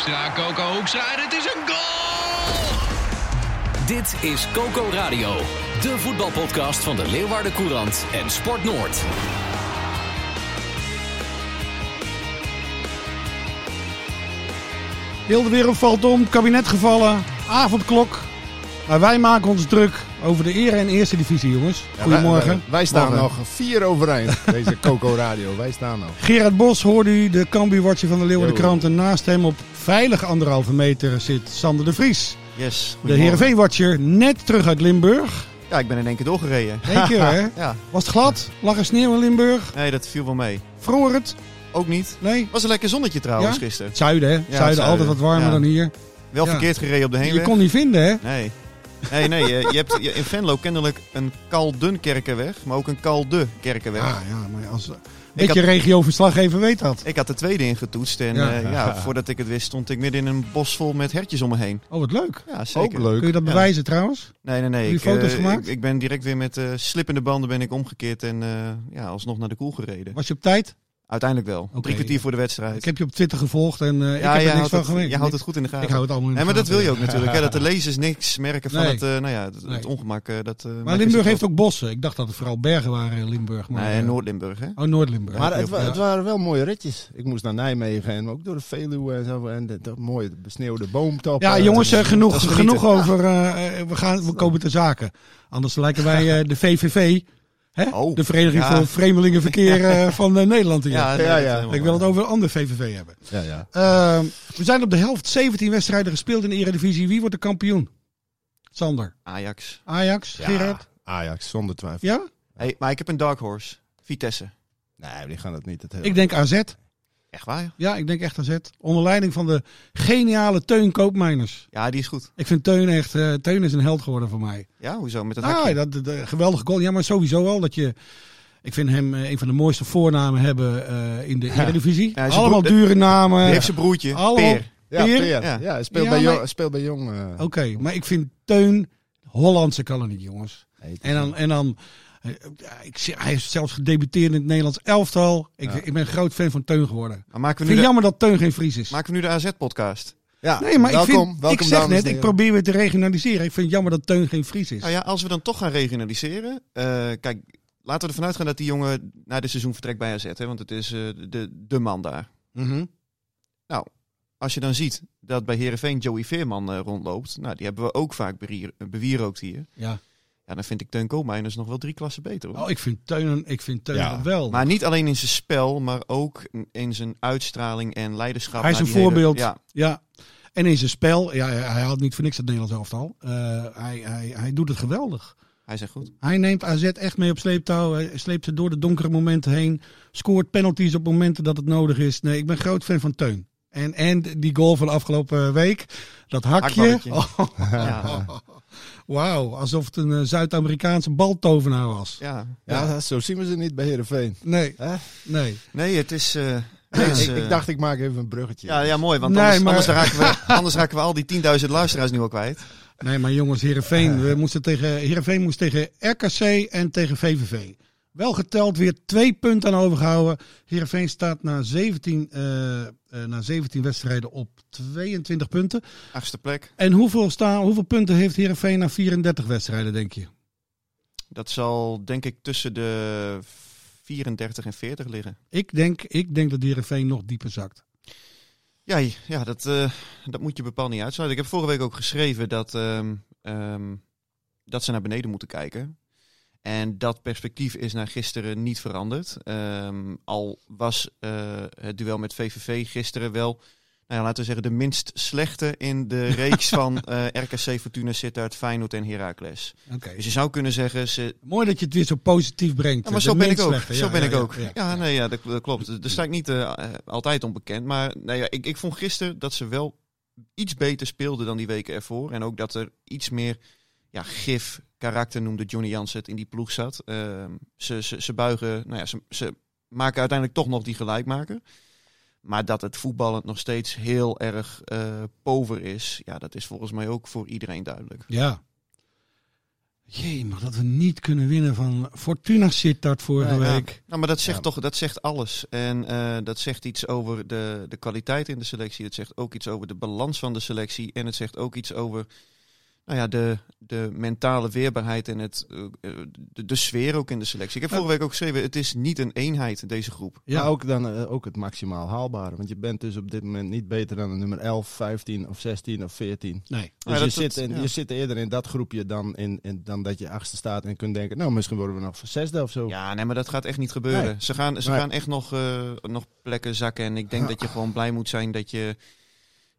Hoekstra, Coco Hoekstra en het is een goal! Dit is Coco Radio, de voetbalpodcast van de Leeuwarden Courant en Sport Noord. Heel de wereld valt om, kabinet gevallen, avondklok. Maar wij maken ons druk over de ere en eerste divisie, jongens. Goedemorgen. Wij, wij staan Morgen. nog vier overeind, deze Coco Radio. Wij staan nog. Gerard Bos hoorde u, de Cambuurwatcher van de Leeuwarden Yo. Krant. En naast hem op veilig anderhalve meter zit Sander de Vries. Yes. De Heerenveen-watcher, net terug uit Limburg. Ja, ik ben in één keer doorgereden. Eén keer, hè? Ja, Was het glad? Lag er sneeuw in Limburg? nee, dat viel wel mee. Vroor het? Ook niet. Nee? Was een lekker zonnetje trouwens Ja? gisteren. Het zuiden, hè? het zuiden, zuiden, altijd wat warmer ja. dan hier. Wel Ja. verkeerd gereden op de Je heenweg. kon niet vinden, hè? Nee. Nee, nee. Je, je hebt je- in Venlo kennelijk een Kaldun-kerkenweg, maar ook een Kalde-kerkenweg. Ja, ja, maar als... Beetje regioverslaggever weet dat. Ik had de tweede ingetoetst en Ja. ja. ja, voordat ik het wist stond ik midden in een bos vol met hertjes om me heen. Oh, wat leuk. Ja, zeker. Ook leuk. Kun je dat Ja. bewijzen trouwens? Nee, nee, nee. Heb je Ik, foto's eh, gemaakt? Ik, ik ben direct weer met eh slippende banden ben ik omgekeerd en eh, ja, alsnog naar de koel gereden. Was je op tijd? Uiteindelijk wel. Oké. Drie kwartier voor de wedstrijd. Ik heb je op Twitter gevolgd en eh, ik heb er jij niks van het, gemerkt. je houdt het goed in de gaten. Ik hou het allemaal in de maar dat wil je ook natuurlijk. Hè, dat de lezers niks merken van Nee. het, eh, nou ja, het, ongemak. eh, dat, eh, Maar Limburg heeft ook bossen. Ik dacht dat het vooral bergen waren in Limburg. Maar, Nee, Noord-Limburg, hè? Oh, Noord-Limburg. Maar het, wa- het waren wel mooie ritjes. Ik moest naar Nijmegen en ook door de Veluwe en zo. En dat, dat mooie besneeuwde boomtoppen. Ja, jongens, En- genoeg, genoeg over. we, gaan, we komen ter zaken. Anders lijken wij eh, de VVV? Oh, de Vereniging ja. voor Vreemdelingenverkeer eh, van eh, Nederland. Hier. Ja, nee, Ja, dat Ik wil het over een ander VVV hebben. Ja, ja. Eh, we zijn op de helft 17 wedstrijden gespeeld in de Eredivisie. Wie wordt de kampioen? Sander. Ajax. Ajax? Ja, Gerard? Ajax, zonder twijfel. Ja? Hey, maar ik heb een dark horse. Vitesse. Nee, die gaan het niet. Het Ik denk AZ. Echt waar? Ja, ik denk echt AZ. Onder leiding van de geniale Teun Koopmeiners. Ja, die is goed. Ik vind Teun echt... eh, Teun is een held geworden voor mij. Ja, hoezo? Met dat Ah, hakje? dat, geweldige goal. Ja, maar sowieso al dat je... Ik vind hem eh, een van de mooiste voornamen hebben eh, in de Eredivisie. Ja, Allemaal dure namen. Die heeft zijn broertje, allemaal- Peer. Ja, Peer? Ja. Ja, hij speelt, Ja, bij maar- jong, speelt bij Jong. Oké, maar ik vind Teun... Hollandse kan er niet, jongens. Nee, En dan... En dan ik, zeg- hij is zelfs gedebuteerd in het Nederlands elftal. Ik, ik ben een groot fan van Teun geworden. Maar maken Ik we vind nu, de, jammer dat Teun geen Fries is. maken we nu de AZ-podcast? Ja, Nee, maar welkom, ik, vind, welkom ik zeg net, ik probeer weer te regionaliseren. Ik vind het jammer dat Teun geen Fries is. Nou ja, als we dan toch gaan regionaliseren. eh, kijk, laten we ervan uitgaan dat die jongen na dit seizoen vertrekt bij AZ. Hè, want het is eh, de, de man daar. Mhm. Als je dan ziet dat bij Herenveen Joey Veerman eh, rondloopt. Nou, die hebben we ook vaak bewier, bewierookt hier. Ja. Ja, dan vind ik Teun Koolmeijers nog wel drie klassen beter. Hoor. Oh, ik vind Teun, ik vind Teun Ja. wel. Maar niet alleen in zijn spel, maar ook in zijn uitstraling en leiderschap. Hij is een hele- voorbeeld. ja, Ja. En in zijn spel, ja, hij had niet voor niks het Nederlands elftal. Eh, hij, hij, hij doet het geweldig. hij zegt goed. Hij neemt AZ echt mee op sleeptouw. Hij sleept ze door de donkere momenten heen. Scoort penalties op momenten dat het nodig is. Nee, ik ben groot fan van Teun. En, en die goal van de afgelopen week. Dat hakje. Oh, Ja, Wauw, alsof het een eh, Zuid-Amerikaanse baltovenaar was. ja. Ja, zo zien we ze niet bij Heerenveen. Nee, Hè? nee. Nee, het is... eh, Nee, het is, ik, eh, ik dacht, ik maak even een bruggetje. Ja, ja, mooi. Want Nee, anders, maar- anders, raken we, anders raken we al die 10.000 luisteraars nu al kwijt. Nee, maar jongens, Heerenveen, we moesten tegen, Heerenveen moest tegen RKC en tegen VVV. Wel geteld weer twee punten aan overgehouden. Heerenveen staat na 17, eh, eh, na 17 wedstrijden op 22 punten. Achtste plek. En hoeveel, staan, hoeveel punten heeft Heerenveen na 34 wedstrijden, denk je? Dat zal denk ik tussen de 34 en 40 liggen. Ik denk, ik denk dat Heerenveen nog dieper zakt. Ja, ja dat, eh, dat moet je bepaald niet uitsluiten. Ik heb vorige week ook geschreven dat, ehm, ehm, dat ze naar beneden moeten kijken. En dat perspectief is na gisteren niet veranderd. Ehm, al was eh, het duel met VVV gisteren wel, nou ja, laten we zeggen, de minst slechte in de reeks van eh, RKC, Fortuna Sittard, Feyenoord en Heracles. Oké. Dus je zou kunnen zeggen, ze, Mooi dat je het weer zo positief brengt. ja, maar zo ben ik ook. slechte. Zo Ja, ben ik ook. ja. Nee, ja dat, dat klopt. Daar sta ik niet eh, altijd onbekend. Maar nou ja, ik, ik vond gisteren dat ze wel iets beter speelden dan die weken ervoor. En ook dat er iets meer ja, gif, karakter noemde Johnny Jansen het in die ploeg zat. Ehm, ze, ze, ze buigen, nou ja, ze, ze maken uiteindelijk toch nog die gelijkmaker. Maar dat het voetballend nog steeds heel erg eh pover is, ja, dat is volgens mij ook voor iedereen duidelijk. Ja. Jee, maar dat we niet kunnen winnen van Fortuna Sittard vorige Ja, ja. week. Nou, maar dat zegt Ja. toch, dat zegt alles. En eh, dat zegt iets over de, de kwaliteit in de selectie. Het zegt ook iets over de balans van de selectie. En het zegt ook iets over nou ja, de, de mentale weerbaarheid en het, eh, de, de sfeer ook in de selectie. Ik heb vorige week ook geschreven, het is niet een eenheid, deze groep. Ja. Maar ook, dan, eh, ook het maximaal haalbare. Want je bent dus op dit moment niet beter dan de nummer 11, 15 of 16 of 14. Nee. Dus Ja, je, dat- zit in, ja. je zit eerder in dat groepje dan, in, in, dan dat je achtste staat en kunt denken, nou misschien worden we nog zesde of zo. Ja, nee, maar dat gaat echt niet gebeuren. Nee. Ze, gaan, ze Nee. gaan echt nog, eh, nog plekken zakken. En ik denk Ja. dat je gewoon blij moet zijn dat je,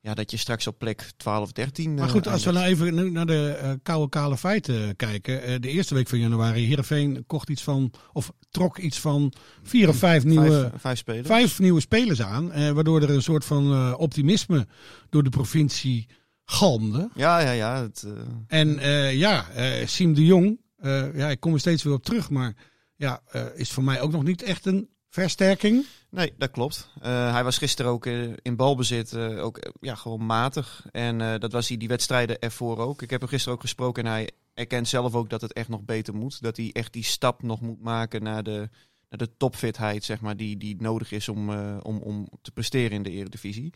ja, dat je straks op plek 12, 13 Maar eh, goed, als we nou even nu naar de eh, koude kale feiten kijken. Eh, de eerste week van januari, Heerenveen kocht iets van, of trok iets van vier of vijf nieuwe, vijf, vijf spelers. vijf nieuwe spelers aan. eh, waardoor er een soort van eh, optimisme door de provincie galmde. Ja, ja, ja. Het, eh, En eh, ja, eh Siem de Jong, eh, ja, ik kom er steeds weer op terug, maar ja, eh, is voor mij ook nog niet echt een versterking. Nee, dat klopt. Eh, hij was gisteren ook eh, in balbezit, eh, ook ja, gewoon matig. En dat was hij die wedstrijden ervoor ook. Ik heb hem gisteren ook gesproken en hij erkent zelf ook dat het echt nog beter moet. Dat hij echt die stap nog moet maken naar de, naar de topfitheid, zeg maar, die, die nodig is om, om, om te presteren in de Eredivisie.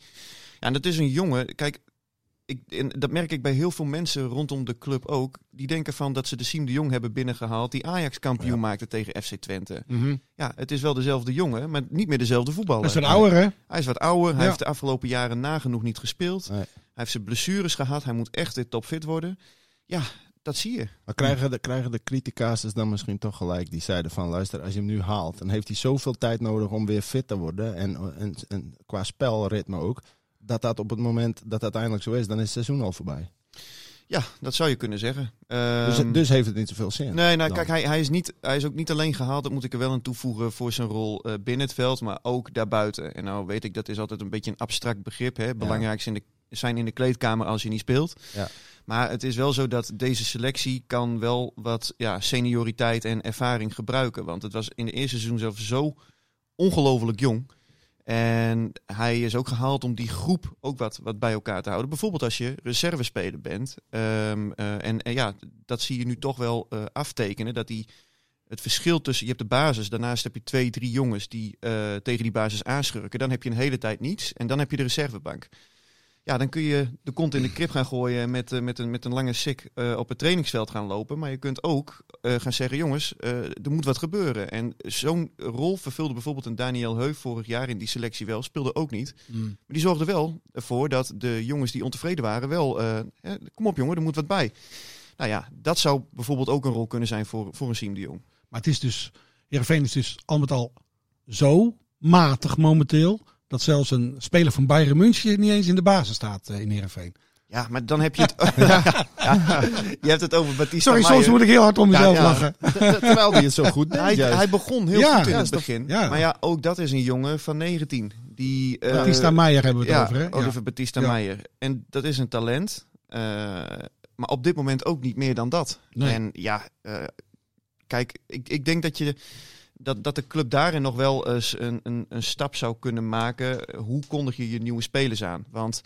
Ja, en dat is een jongen, kijk, ik, en dat merk ik bij heel veel mensen rondom de club ook. Die denken van dat ze de Siem de Jong hebben binnengehaald, die Ajax kampioen maakte tegen FC Twente. Ja, het is wel dezelfde jongen, maar niet meer dezelfde voetballer. Dat is een ouder, hè? Hij is wat ouder. Hij heeft de afgelopen jaren nagenoeg niet gespeeld. Nee. Hij heeft zijn blessures gehad. Hij moet echt weer topfit worden. Ja, dat zie je. Maar krijgen de, krijgen de criticasters dan misschien toch gelijk die zeiden van luister, als je hem nu haalt, dan heeft hij zoveel tijd nodig om weer fit te worden. En, en, en qua spelritme ook. Dat dat op het moment dat dat uiteindelijk zo is, dan is het seizoen al voorbij. Ja, dat zou je kunnen zeggen. Dus, Ehm, dus heeft het niet zoveel zin. Nee, nou dan. kijk, hij, hij, is niet, hij is ook niet alleen gehaald, dat moet ik er wel aan toevoegen, voor zijn rol eh, binnen het veld, maar ook daarbuiten. En nou weet ik, dat is altijd een beetje een abstract begrip. Hè? Belangrijkste in de, zijn in de kleedkamer als je niet speelt. Ja. Maar het is wel zo dat deze selectie kan wel wat ja, senioriteit en ervaring gebruiken. Want het was in de eerste seizoen zelf zo ongelooflijk jong. En hij is ook gehaald om die groep ook wat, wat bij elkaar te houden. Bijvoorbeeld als je reservespeler bent. Ehm, eh, en, ja, dat zie je nu toch wel eh, aftekenen. Dat die, het verschil tussen, je hebt de basis, daarnaast heb je twee, drie jongens die eh, tegen die basis aanschurken. Dan heb je een hele tijd niets en dan heb je de reservebank. Ja, dan kun je de kont in de krip gaan gooien en met, eh, met, een, met een lange sik eh, op het trainingsveld gaan lopen. Maar je kunt ook eh, gaan zeggen, jongens, er moet wat gebeuren. En zo'n rol vervulde bijvoorbeeld een Daniel Heuf vorig jaar in die selectie wel. Speelde ook niet. Maar die zorgde wel ervoor dat de jongens die ontevreden waren wel... kom op jongen, er moet wat bij. Nou ja, dat zou bijvoorbeeld ook een rol kunnen zijn voor, voor een Siem de Jong. Maar het is dus, Heerenveen is dus al met al zo matig momenteel, dat zelfs een speler van Bayern München niet eens in de basis staat eh, in Heerenveen. Ja, maar dan heb je het... Ja, je hebt het over Batista Sorry, soms Meijer. moet ik heel hard om mezelf ja. lachen. Ter- Terwijl hij het zo goed deed. Hij, juist. hij begon heel Ja, goed in ja, het begin. ja. Maar ja, ook dat is een jongen van 19. Die, eh, Batista Meijer hebben we het ja, over, hè? Oliver Batista Ja. Meijer. En dat is een talent. eh, maar op dit moment ook niet meer dan dat. Nee. En ja, eh, kijk, ik, ik denk dat je... Dat, dat de club daarin nog wel eens een, een, een stap zou kunnen maken. Hoe kondig je je nieuwe spelers aan? Want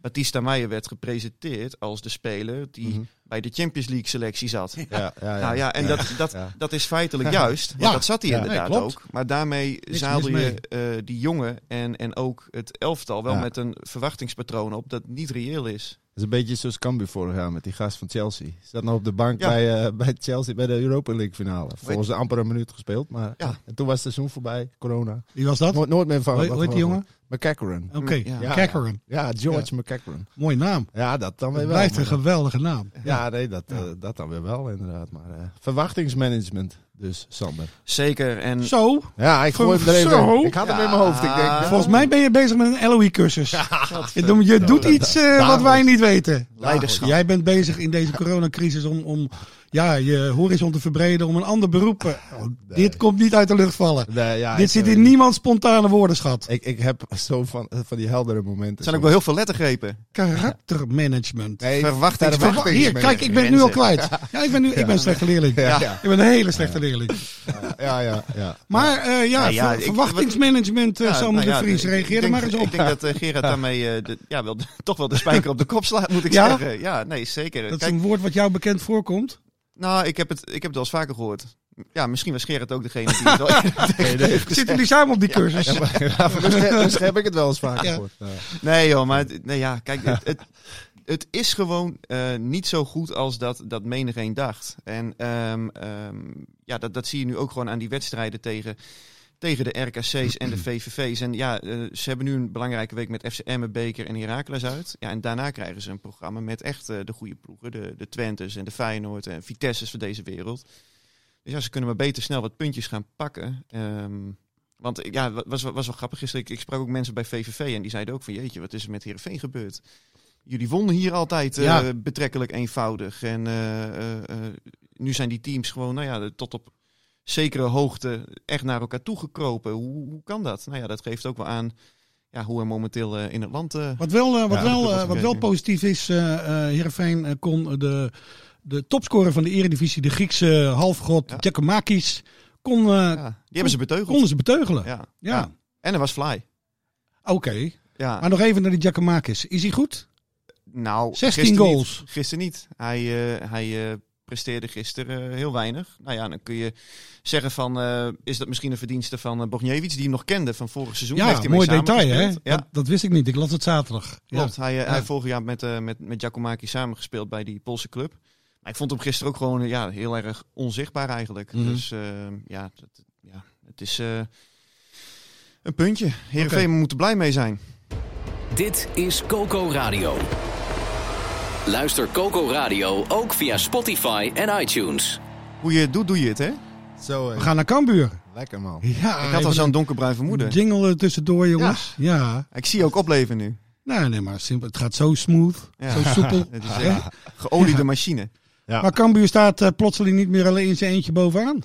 Batista Meijer werd gepresenteerd als de speler die Mhm. bij de Champions League selectie zat. Ja, ja, ja. Nou ja, en dat, dat, Ja. dat is feitelijk juist. Ja. dat zat hij Ja, inderdaad nee, klopt. ook. Maar daarmee Niks zadel je eh, die jongen en, en ook het elftal wel Ja. met een verwachtingspatroon op dat niet reëel is. Is een beetje zoals Cambuur vorig jaar met die gast van Chelsea. Zat nog op de bank Ja. bij, eh, bij Chelsea bij de Europa League finale. Volgens amper een minuut gespeeld. Maar Ja. en toen was het seizoen voorbij, corona. Wie was dat? Nooit, nooit meer van. Hoe heet die jongen? McCackeren. Oké, Ja. Ja. Cackeren. Ja, George McCackeren. Mooi naam. Ja, dat dan weer wel. blijft een geweldige naam. Ja, nee, dat, eh, dat dan weer wel inderdaad. Maar eh, verwachtingsmanagement dus, Sander. Zeker. En Zo, Ja, ik gooi hem er even Zo. Ik had hem in mijn hoofd. Ik denk, ja, volgens mij ben je bezig met een LOE-cursus. Je, doet- je doet iets eh, wat wij niet weten. leiderschap. Jij bent bezig in deze coronacrisis om, om ja, je horizon te verbreden, om een ander beroep. eh, oh, Dit komt niet uit de lucht vallen. Nee, ja, Dit zit eh, in niemands spontane woordenschat. Ik, ik heb zo van, eh, van die heldere momenten. er zijn ook wel heel veel lettergrepen. Karaktermanagement. Nee, Verwachtings- verwachtings- Hier, kijk, ik ben het nu al kwijt. Ja, ik ben, nu, ik ben een slechte leerling. Ja. Ja. Ik ben een hele slechte leerling. Ja, ja, ja. Maar eh, ja, Nou ja, ver- ik- verwachtingsmanagement, Sander nou de Vries, reageer er maar eens op. Ik denk dat eh, Gerard daarmee eh, de, ja, wel, toch wel de spijker op de kop slaat, moet ik Ja? zeggen. Ja, nee, zeker. Dat is een woord wat jou bekend voorkomt. Nou, ik heb, het, ik heb het wel eens vaker gehoord. Ja, misschien was Gerard ook degene die het wel heeft. Zitten jullie samen op die cursus? Ja, maar, ja, misschien, misschien heb ik het wel eens vaker Ja. gehoord. Nee joh, maar het- nee, ja, kijk, het, het, het is gewoon eh, niet zo goed als dat, dat menigeen dacht. En ehm, ehm, ja, dat, dat zie je nu ook gewoon aan die wedstrijden tegen, tegen de RKC's en de VVV's. En ja, eh, ze hebben nu een belangrijke week met FC Emmen, Beker en Heracles uit. Ja, en daarna krijgen ze een programma met echt eh, de goede ploegen. De, de Twentes en de Feyenoord en Vitesse's van deze wereld. Dus ja, ze kunnen maar beter snel wat puntjes gaan pakken. Ehm, want eh, ja, was, was wel grappig gisteren. Ik, ik sprak ook mensen bij VVV en die zeiden ook van jeetje, wat is er met Heerenveen gebeurd? Jullie wonnen hier altijd Ja. betrekkelijk eenvoudig. En nu zijn die teams gewoon, nou ja, tot op zekere hoogte echt naar elkaar toe gekropen. Hoe, hoe kan dat? Nou ja, dat geeft ook wel aan ja, hoe er momenteel eh, in het land... eh, Wat wel, eh, wat Ja, wel, wat wel positief is, Heerenveen eh, kon de, de topscorer van de eredivisie, de Griekse halfgod Ja. Giacomakis, kon, ja, die hebben ze beteugeld. konden ze beteugelen. Ja, Ja. En er was Fly. oké. Ja. Maar nog even naar die Giacomakis. Is hij goed? Nou, 16 gisteren goals. Niet. Gisteren niet. Hij, hij presteerde gisteren eh, heel weinig. Nou ja, dan kun je zeggen van, eh, is dat misschien een verdienste van uh, Bogniewicz, die hem nog kende van vorig seizoen. Heeft Ja, hij mooi detail hè. Ja, Dat, dat wist ik niet. Ik las het zaterdag. Ja. Hij, eh, Ja. hij vorig jaar met, eh met, met Giacomaki samengespeeld bij die Poolse club. Maar ik vond hem gisteren ook gewoon eh, ja, heel erg onzichtbaar eigenlijk. Mhm. Dus eh, ja, dat, ja, het is eh, een puntje. Heerenveen moet er blij mee zijn. Dit is Coco Radio. Luister Coco Radio ook via Spotify en iTunes. Hoe je het doet, doe je het hè? Zo, We eh, gaan naar Cambuur. lekker man. Ja, Ik had al zo'n donkerbruin vermoeden. jingle er tussendoor jongens. Ja. Ik zie je ook opleven nu. Nee, nee, maar simpel. Het gaat zo smooth. Ja. Zo soepel. Het is geoliede machine. Ja. Maar Cambuur staat eh, plotseling niet meer alleen in zijn eentje bovenaan.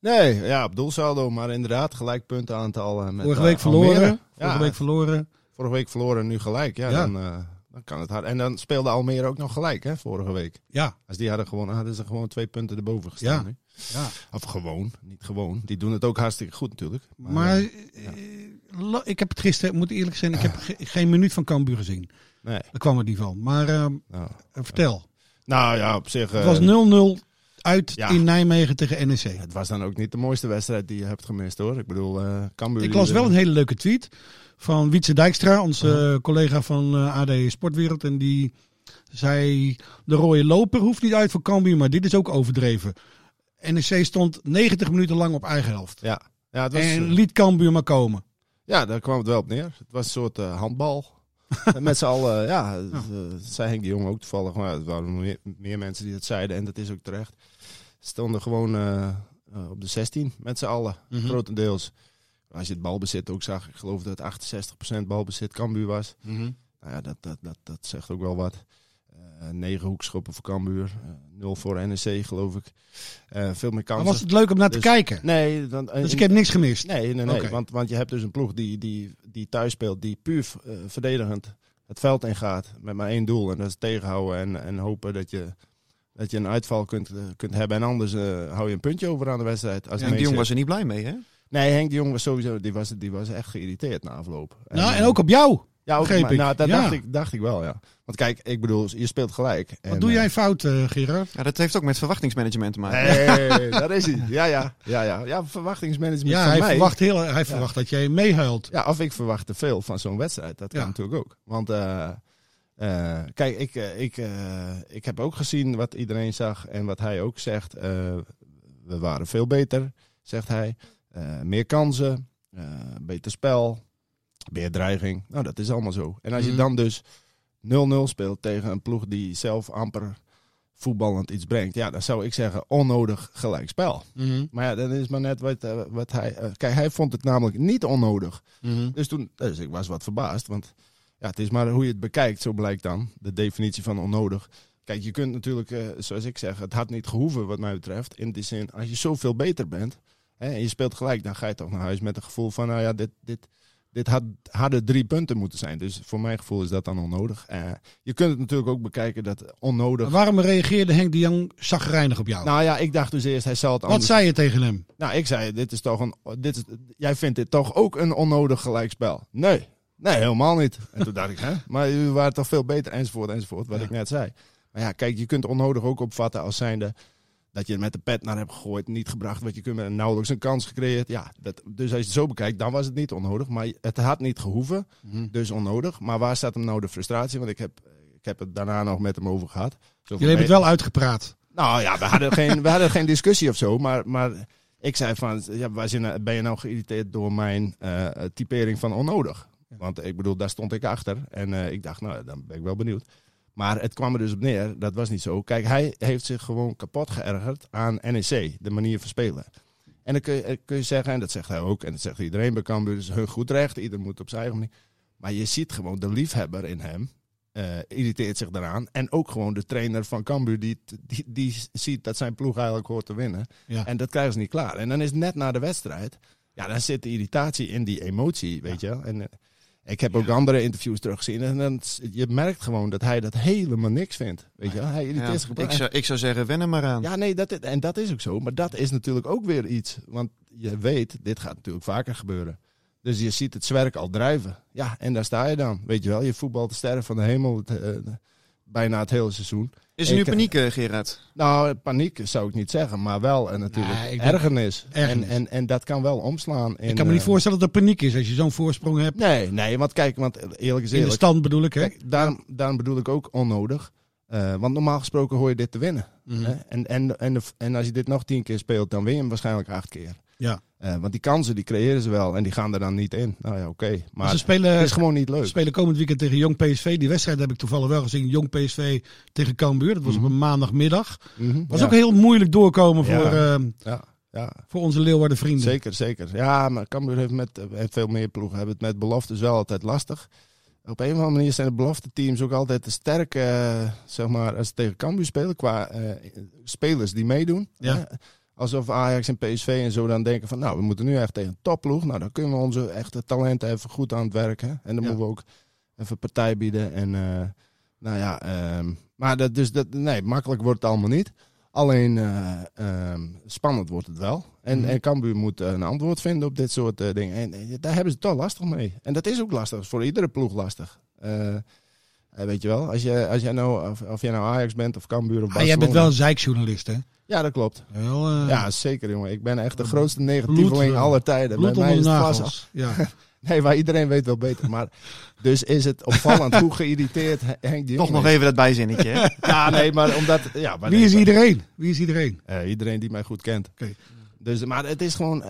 Nee, ja, op doelsaldo, maar inderdaad, gelijk puntenaantal. eh, met, Vorige eh, week verloren. Vorige Ja, week verloren. vorige week verloren, nu gelijk. Ja, Ja. Dan, eh, dan kan het hard. En dan speelde Almere ook nog gelijk, hè, vorige week. Ja, Als die hadden gewonnen, hadden ze gewoon twee punten erboven gestaan. Ja. ja. Of gewoon, niet gewoon. Die doen het ook hartstikke goed natuurlijk. Maar eh, eh, ik heb het gisteren, moet eerlijk zijn, ik heb ge- geen minuut van Cambuur gezien. nee. Daar kwam het niet van. Maar eh, Nou, vertel. nou ja, op zich. Het was 0-0 uit ja. in Nijmegen tegen NEC. Het was dan ook niet de mooiste wedstrijd die je hebt gemist hoor. Ik bedoel, Cambuur... Ik las wel een hele leuke tweet van Wietse Dijkstra, onze collega van eh, AD Sportwereld. En die zei, de rode loper hoeft niet uit voor Cambuur, maar dit is ook overdreven. NEC stond 90 minuten lang op eigen helft. Ja, ja, het was, En eh, liet Cambuur maar komen. ja, daar kwam het wel op neer. Het was een soort eh, handbal. Met z'n allen, ja, het, eh, zei Henk de Jong ook toevallig. Maar ja, er waren meer, meer mensen die dat zeiden en dat is ook terecht. Stonden gewoon op de 16 met z'n allen, Mhm. grotendeels. Als je het balbezit ook zag, ik geloof dat 68% balbezit Cambuur was. Nou ja, dat, dat, dat, dat zegt ook wel wat. Eh negen hoekschoppen voor Cambuur, eh, nul voor NEC geloof ik. Eh, veel meer Maar kansen. was het leuk om naar te Dus- kijken? Nee, dan, Dus ik heb niks gemist. Nee, nee, nee. Want, want je hebt dus een ploeg die, die, die thuis speelt, die puur eh, verdedigend het veld ingaat. Met maar één doel. En dat is tegenhouden en, en hopen dat je, dat je een uitval kunt, kunt hebben. En anders eh, hou je een puntje over aan de wedstrijd. Als En die jong was er niet blij mee hè? Nee, Henk de Jong was sowieso die was, die was echt geïrriteerd na afloop. Nou, en ook op jou. ja, ook, maar-. Nou, dat Ja. dacht, ik, dacht ik wel, ja. Want kijk, ik bedoel, je speelt gelijk. Wat En, doe eh, jij fout, eh, Gerard? Ja, dat heeft ook met verwachtingsmanagement te maken. Nee, daar is hij. Ja, ja, ja, ja. Ja, verwachtingsmanagement Ja, van hij mij. verwacht, heel, hij verwacht dat jij meehuilt. Ja, of ik verwacht te veel van zo'n wedstrijd. Dat kan natuurlijk ook. Want eh, Eh, kijk, ik, ik, ik heb ook gezien wat iedereen zag en wat hij ook zegt. Eh, we waren veel beter, zegt hij. Eh, meer kansen, eh, beter spel, meer dreiging. Nou, dat is allemaal zo. En als je Mhm. dan dus 0-0 speelt tegen een ploeg die zelf amper voetballend iets brengt. Ja, dan zou ik zeggen onnodig gelijkspel. Mhm. Maar ja, dan is maar net wat, eh, wat hij... kijk, hij vond het namelijk niet onnodig. Mhm. Dus toen, dus ik was wat verbaasd, want ja, het is maar hoe je het bekijkt, zo blijkt dan, de definitie van onnodig. Kijk, je kunt natuurlijk, zoals ik zeg, het had niet gehoeven wat mij betreft. In die zin, als je zoveel beter bent hè, en je speelt gelijk, dan ga je toch naar huis met een gevoel van, nou ja, dit, dit, dit had, hadden drie punten moeten zijn. Dus voor mijn gevoel is dat dan onnodig. Eh, je kunt het natuurlijk ook bekijken dat onnodig... Maar Waarom reageerde Henk de Jong zagrijnig op jou? Nou ja, ik dacht dus eerst, hij zal het Wat anders... zei je tegen hem? Nou, ik zei, dit is toch een, dit is, jij vindt dit toch ook een onnodig gelijkspel? Nee, nee, helemaal niet. En toen dacht ik, hè, maar jullie waren toch veel beter, enzovoort, enzovoort, wat Ja. ik net zei. Maar ja, kijk, je kunt onnodig ook opvatten als zijnde dat je er met de pet naar hebt gegooid, niet gebracht, wat je kunt met nauwelijks een kans gecreëerd. Ja, dat, dus als je het zo bekijkt, dan was het niet onnodig. Maar het had niet gehoeven, dus onnodig. Maar waar staat hem nou de frustratie? Want ik heb, ik heb het daarna nog met hem over gehad. Jullie hebben het wel uitgepraat. nou ja, we hadden geen, we hadden geen discussie of zo, maar, maar ik zei van, ja, waar zin- ben je nou geïrriteerd door mijn eh, typering van onnodig? Want ik bedoel, daar stond ik achter en eh, ik dacht, nou, dan ben ik wel benieuwd. Maar het kwam er dus op neer, dat was niet zo. Kijk, hij heeft zich gewoon kapot geërgerd aan NEC, de manier van spelen. En dan kun je, kun je zeggen, en dat zegt hij ook, en dat zegt iedereen bij Cambuur, dus hun goed recht, ieder moet op zijn eigen manier. Maar je ziet gewoon de liefhebber in hem, eh, irriteert zich daaraan. En ook gewoon de trainer van Cambuur, die, die, die ziet dat zijn ploeg eigenlijk hoort te winnen. Ja. En dat krijgen ze niet klaar. En dan is het net na de wedstrijd, ja, dan zit de irritatie in die emotie, weet je wel. En eh, ik heb ook andere interviews teruggezien. En dan, je merkt gewoon dat hij dat helemaal niks vindt, weet je wel. Hij Ja, zich ik, zou, ik zou zeggen, wen er maar aan. Ja, nee, dat, is- en dat is ook zo. Maar dat is natuurlijk ook weer iets. Want je weet, dit gaat natuurlijk vaker gebeuren. Dus je ziet het zwerk al drijven. Ja, en daar sta je dan. Weet je wel, je voetbalt de sterren van de hemel het, eh, bijna het hele seizoen. Is er nu eh, paniek, eh, Gerard? Nou, paniek zou ik niet zeggen, maar wel en natuurlijk Nee, ergernis. ergernis. En, en, en dat kan wel omslaan. In, ik kan me niet eh, voorstellen dat er paniek is als je zo'n voorsprong hebt. Nee, nee, want kijk, want eerlijk is In de stand bedoel ik, hè? Kijk, daarom, daarom bedoel ik ook onnodig. Eh, want normaal gesproken hoor je dit te winnen. Mhm. Hè? En, en, en, de- en als je dit nog tien keer speelt, dan win je hem waarschijnlijk acht keer. Ja. Eh, want die kansen die creëren ze wel en die gaan er dan niet in. Nou ja, oké. Maar ze het spelen, is gewoon niet leuk. ze spelen komend weekend tegen Jong PSV. Die wedstrijd heb ik toevallig wel gezien. Jong PSV tegen Cambuur. Dat was op een maandagmiddag. Mhm, Was ja. ook heel moeilijk doorkomen Ja. voor, eh, Ja, ja, voor onze Leeuwarden vrienden. zeker, zeker. Ja, maar Cambuur heeft met heeft veel meer ploegen. Hebben het met beloftes wel altijd lastig. Op een of andere manier zijn de belofte teams ook altijd te sterk, eh, zeg maar, als ze tegen Cambuur spelen, qua eh, spelers die meedoen. Ja. Alsof Ajax en PSV en zo dan denken van, nou, we moeten nu echt tegen een topploeg. Nou, dan kunnen we onze echte talenten even goed aan het werk. Hè? En dan Ja. moeten we ook even partij bieden. En, eh, nou ja, ehm, maar dat, dus dat, nee, makkelijk wordt het allemaal niet. Alleen eh, ehm, spannend wordt het wel. En, Mhm. en Cambuur moet eh, een antwoord vinden op dit soort dingen. En, daar hebben ze het toch lastig mee. En dat is ook lastig. Dat is voor iedere ploeg lastig. Weet je wel, als, je, als jij nou, of, of jij nou Ajax bent of Cambuur of Ah, Barcelona. jij bent wel een zeikjournalist, hè? Ja, dat klopt. Wel, eh, Ja, zeker jongen. Ik ben echt de grootste negatieveling eh, aller tijden. bloed Bij mij is het vast-. Ja. Nee, maar iedereen weet wel beter. Maar dus is het opvallend hoe geïrriteerd Henk de Jong Toch nog is. even dat bijzinnetje, hè? Ja, nee, maar omdat... Ja, maar Wie nee, is maar- iedereen? Wie is iedereen? Eh, iedereen die mij goed kent. Oké. Dus, maar het is gewoon...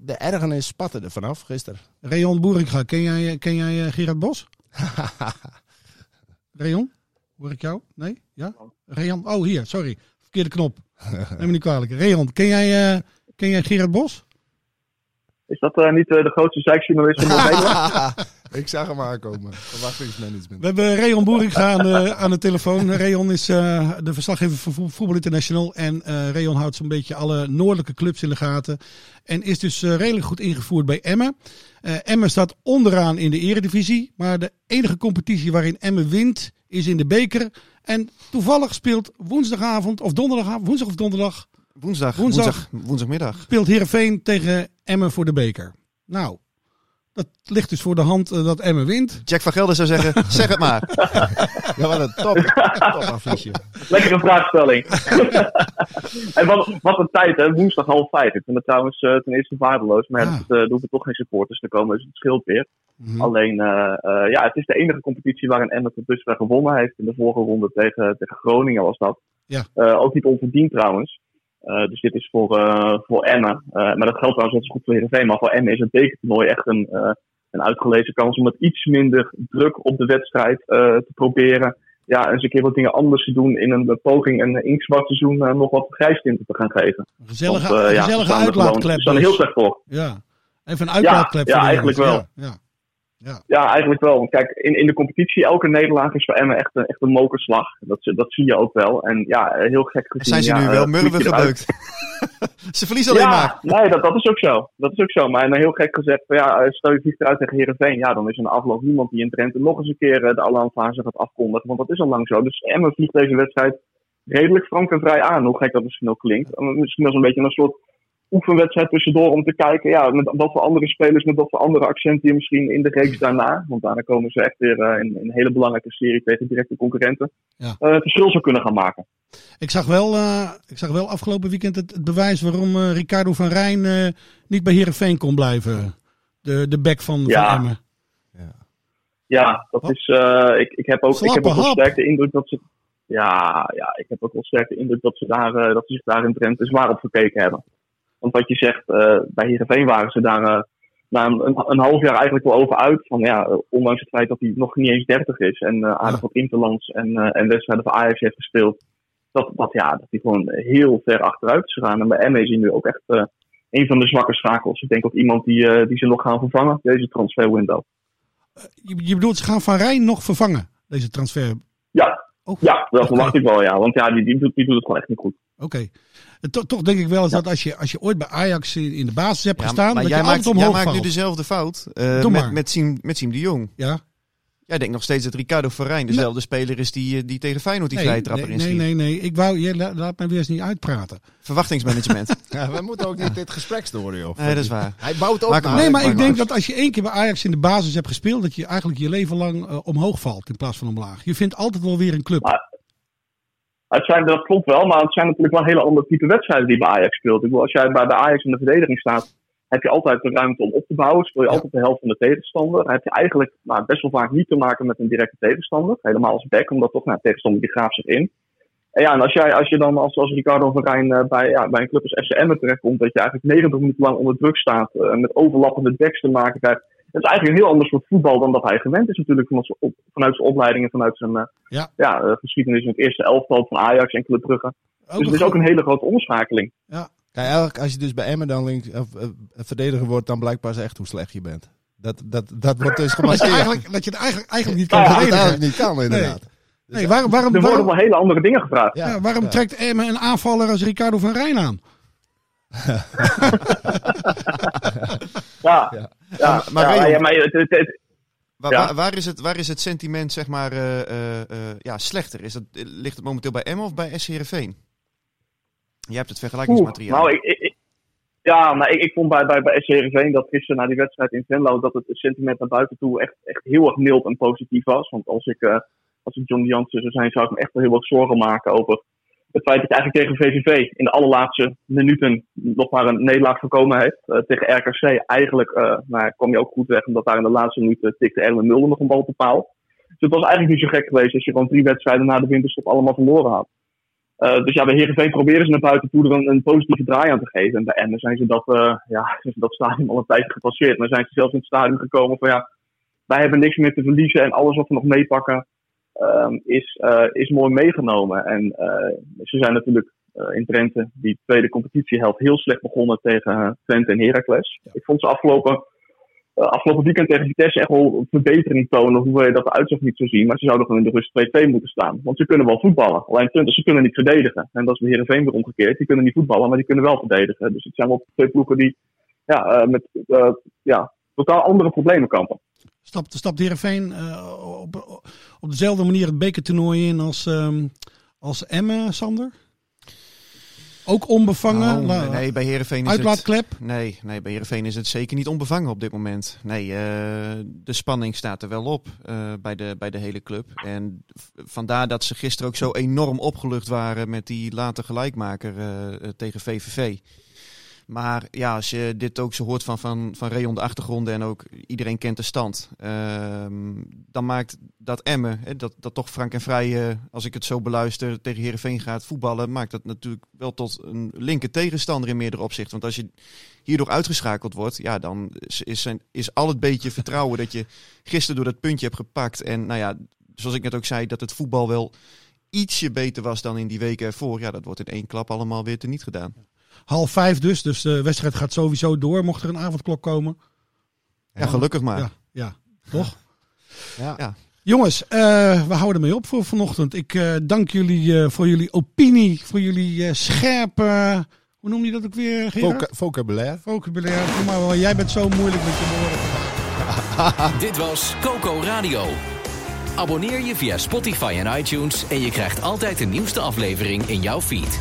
De ergernis spatte er vanaf gisteren. Rayon Boeringa, ken jij, ken jij Gerard Bos? Rayon? Hoor ik jou? Nee? Ja? Rayon? Oh, hier, sorry. Verkeerde knop. Neem me niet kwalijk. Rayon, ken jij, eh, ken jij Gerard Bos? Is dat eh, niet eh, de grootste zeikjournalist van Nederland? Ik zag hem aankomen. Verwachtingsmanagement. We hebben Rayon Boeringa aan de, aan de telefoon. Rayon is eh, de verslaggever van Vo- Voetbal International. En eh Rayon houdt zo'n beetje alle noordelijke clubs in de gaten. En is dus eh, redelijk goed ingevoerd bij Emmen. Eh Emmen staat onderaan in de eredivisie. Maar de enige competitie waarin Emmen wint is in de beker. En toevallig speelt woensdagavond of donderdagavond, woensdag of donderdag, Woensdag, Woensdag. woensdag. woensdagmiddag. speelt Heerenveen tegen Emmen voor de beker. Nou, dat ligt dus voor de hand eh, dat Emmen wint. Jack van Gelder zou zeggen, zeg het maar. Ja, wat een top, top affiche. Lekkere vraagstelling. en wat, wat een tijd, hè? Woensdag half vijf. Ik vind het trouwens eh, ten eerste waardeloos. Maar ja, Ja. het, eh, er hoeven toch geen supporters te komen, dus het scheelt weer. Mhm. Alleen, eh, eh, ja, het is de enige competitie waarin Emmen tot dusver gewonnen heeft. In de vorige ronde tegen, tegen Groningen was dat. Ja. Eh, ook niet onverdiend trouwens. Eh, dus dit is voor, eh, voor Emmen. Eh, maar dat geldt trouwens net zo goed voor Heerenveen. Maar voor Emmen is het bekertoernooi echt een, een uitgelezen kans om met iets minder druk op de wedstrijd te proberen. Ja, eens een keer wat dingen anders te doen in een poging een inktzwart seizoen nog wat grijstinten te gaan geven. Een gezellige, Want, ja, gezellige uitlaatklep. Ze staan er heel dus. slecht voor. Ja, even een uitlaatklep. Ja, ja, eigenlijk wel. Ja, ja. Ja, eigenlijk wel. Want kijk, in, in de competitie, elke nederlaag is voor Emmen echt een, echt een mokerslag. Dat, dat zie je ook wel. En ja, heel gek gezien. Zijn ze ja, nu eh, wel eruit. gebeukt? ze verliezen alleen ja, maar. nee, dat, dat is ook zo. Dat is ook zo. Maar en heel gek gezegd, van, ja, eh, stel je vliegt eruit tegen Heerenveen. Ja, dan is er een afloop niemand die in Drenthe nog eens een keer eh, de alarmfase gaat afkondigen. Want dat is al lang zo. Dus Emmen vliegt deze wedstrijd redelijk frank en vrij aan. Hoe gek dat misschien ook klinkt. Misschien als een beetje een soort oefenwedstrijd tussendoor om te kijken ja, met wat voor andere spelers, met wat voor andere accenten je misschien in de reeks daarna, want daarna komen ze echt weer eh, in, in een hele belangrijke serie tegen directe concurrenten, Ja. eh, het verschil zou kunnen gaan maken. Ik, zag wel, eh, ik zag wel afgelopen weekend het, het bewijs waarom Ricardo van Rijn eh, niet bij Heerenveen kon blijven. De, de back van, Ja. van Emmen. Ja, dat is. eh, ik, ik heb ook, ik heb ook wel hap. sterk de indruk dat ze. Ja, ja, ik heb ook wel sterk de indruk dat ze, daar, eh, dat ze zich daar in Drenthe zwaar op gekeken hebben. Want wat je zegt, eh, bij Heerenveen waren ze daar eh, na een, een, half jaar eigenlijk wel over uit. Van ja, eh, ondanks het feit dat hij nog niet eens 30 is en aardig wat interlands en, eh, en wedstrijden voor Ajax heeft gespeeld. Dat, dat, ja, dat hij gewoon heel ver achteruit is gegaan. En bij is hij nu ook echt een van de zwakke schakels. Ik denk ook iemand die, die ze nog gaan vervangen, deze transferwindow. Je, je bedoelt, ze gaan Van Rijn nog vervangen, deze transfer. Ja, Oh, Ja, dat verwacht ik wel, ja. Want ja, die, die, doet, die doet het gewoon echt niet goed. Oké. En to- toch denk ik wel eens dat als je, als je ooit bij Ajax in, de basis hebt Ja, gestaan, maar dat jij je maakt, altijd jij omhoog maakt nu dezelfde fout eh, met, maar. met, Siem, met Siem de Jong. Ja? Jij denkt nog steeds dat Ricardo Verrijn dezelfde speler is die, eh, die tegen Feyenoord die vrije Nee, trapper nee, inschiet. nee, nee, nee. Ik wou, je, la- laat mij weer eens niet uitpraten. Verwachtingsmanagement. Ja, we moeten ook niet dit gesprek storen, joh. nee, dat is waar. Hij bouwt hem naar- Nee, maar ik maar denk dat als je één keer bij Ajax in de basis hebt gespeeld, dat je eigenlijk je leven lang eh, omhoog valt in plaats van omlaag. Je vindt altijd wel weer een club. Maar- Het zijn, dat klopt wel, maar het zijn natuurlijk wel hele andere type wedstrijden die bij Ajax speelt. Ik bedoel, als jij bij, bij Ajax in de verdediging staat, heb je altijd de ruimte om op te bouwen. Speel je altijd de helft van de tegenstander. Dan heb je eigenlijk nou, best wel vaak niet te maken met een directe tegenstander. Helemaal als back, omdat toch nou, tegenstander die graaft zich in. En ja, en als, jij, als je dan als, als Ricardo van Rijn eh, bij, ja, bij een club als FCM terechtkomt, dat je eigenlijk 90 minuten lang onder druk staat, eh, met overlappende backs te maken krijgt. Dat is eigenlijk een heel ander soort voetbal dan dat hij gewend is natuurlijk vanuit zijn, op, vanuit zijn opleiding en vanuit zijn eh, Ja. ja, eh, geschiedenis in het eerste elftal van Ajax en Club Brugge. Ook dus het is ook een hele grote omschakeling. Ja. Kijk, eigenlijk als je dus bij Emmen dan links, of, eh, verdediger wordt, dan blijkt pas echt hoe slecht je bent. Dat, dat, dat wordt dus Dat je, gemaskeerd. eigenlijk, dat je het eigenlijk, eigenlijk niet kan Ja, dat het eigenlijk niet kan, inderdaad. Nee, waarom, waarom, Er worden waarom, wel hele andere dingen gevraagd. ja, waarom trekt Emmen een aanvaller als Ricardo van Rijn aan? Ja, Ja. ja. Maar- maar ja, maar het, het, het- Waar, Ja. waar, waar is het, waar is het sentiment zeg maar, eh, eh, eh, ja, slechter? Is dat, ligt het momenteel bij Emmen of bij SC Heerenveen? Jij hebt het Oeh, vergelijkingsmateriaal. nou, ik, ja, maar ik, ik vond bij, bij, bij SC Heerenveen dat gisteren na die wedstrijd in Venlo dat het sentiment naar buiten toe echt, echt heel erg mild en positief was. Want als ik, eh, als ik John Jansen zou zijn, zou ik me echt wel heel erg zorgen maken over het feit dat je eigenlijk tegen VVV in de allerlaatste minuten nog maar een nederlaag voorkomen heeft. Eh, tegen RKC eigenlijk eh nou, kwam je ook goed weg, omdat daar in de laatste minuten tikte Erwin Mulder nog een bal op de paal. Dus het was eigenlijk niet zo gek geweest als je gewoon drie wedstrijden na de winterstop allemaal verloren had. Eh, dus ja, bij Heerenveen proberen ze naar buiten toe er een, een positieve draai aan te geven. En bij Emmen zijn ze dat, eh, ja, dat stadion al een tijdje gepasseerd. Maar zijn ze zelfs in het stadion gekomen van ja, wij hebben niks meer te verliezen. En alles wat we nog meepakken ehm, is, eh, is mooi meegenomen. En eh, ze zijn natuurlijk eh, in Drenthe, die tweede competitiehelft, heel slecht begonnen tegen Twente en Heracles. Ik vond ze afgelopen, eh, afgelopen weekend tegen Vitesse echt wel een verbetering tonen. Hoewel je dat eruit zag niet zo zien. Maar ze zouden gewoon in de rust 2-2 moeten staan. Want ze kunnen wel voetballen. Alleen Twente, ze kunnen niet verdedigen. En dat is bij Heerenveen weer omgekeerd. Die kunnen niet voetballen, maar die kunnen wel verdedigen. Dus het zijn wel twee ploegen die ja, eh, met eh, ja, totaal andere problemen kampen. Stapt, stapt Heerenveen eh, op, op dezelfde manier het bekertoernooi in als, ehm als Emmen, Sander? Ook onbevangen? Oh, La- nee, bij Heerenveen is het... Nee, nee, bij Heerenveen is het zeker niet onbevangen op dit moment. Nee, eh, de spanning staat er wel op eh, bij, de, bij de hele club. En vandaar dat ze gisteren ook zo enorm opgelucht waren met die late gelijkmaker tegen VVV. Maar ja, als je dit ook zo hoort van, van, van Rayon de achtergronden en ook iedereen kent de stand. ehm, dan maakt dat Emmen, dat, dat toch frank en vrij, eh, als ik het zo beluister, tegen Heerenveen gaat voetballen. Maakt dat natuurlijk wel tot een linker tegenstander in meerdere opzichten. Want als je hierdoor uitgeschakeld wordt, ja, dan is, is, is al het beetje vertrouwen dat je gisteren door dat puntje hebt gepakt. En nou ja, zoals ik net ook zei, dat het voetbal wel ietsje beter was dan in die weken ervoor. Ja, dat wordt in één klap allemaal weer teniet gedaan. Half vijf dus, dus de wedstrijd gaat sowieso door. Mocht er een avondklok komen. Ja, gelukkig maar. Ja, ja toch? Ja. Ja. Jongens, eh, we houden ermee op voor vanochtend. Ik eh, dank jullie eh, voor jullie opinie, voor jullie eh, scherpe... Hoe noem je dat ook weer, Gerard? Voca- vocabulaire. Vocabulaire. Kom maar wel, jij bent zo moeilijk met je woorden vandaag. Dit was Coco Radio. Abonneer je via Spotify en iTunes en je krijgt altijd de nieuwste aflevering in jouw feed.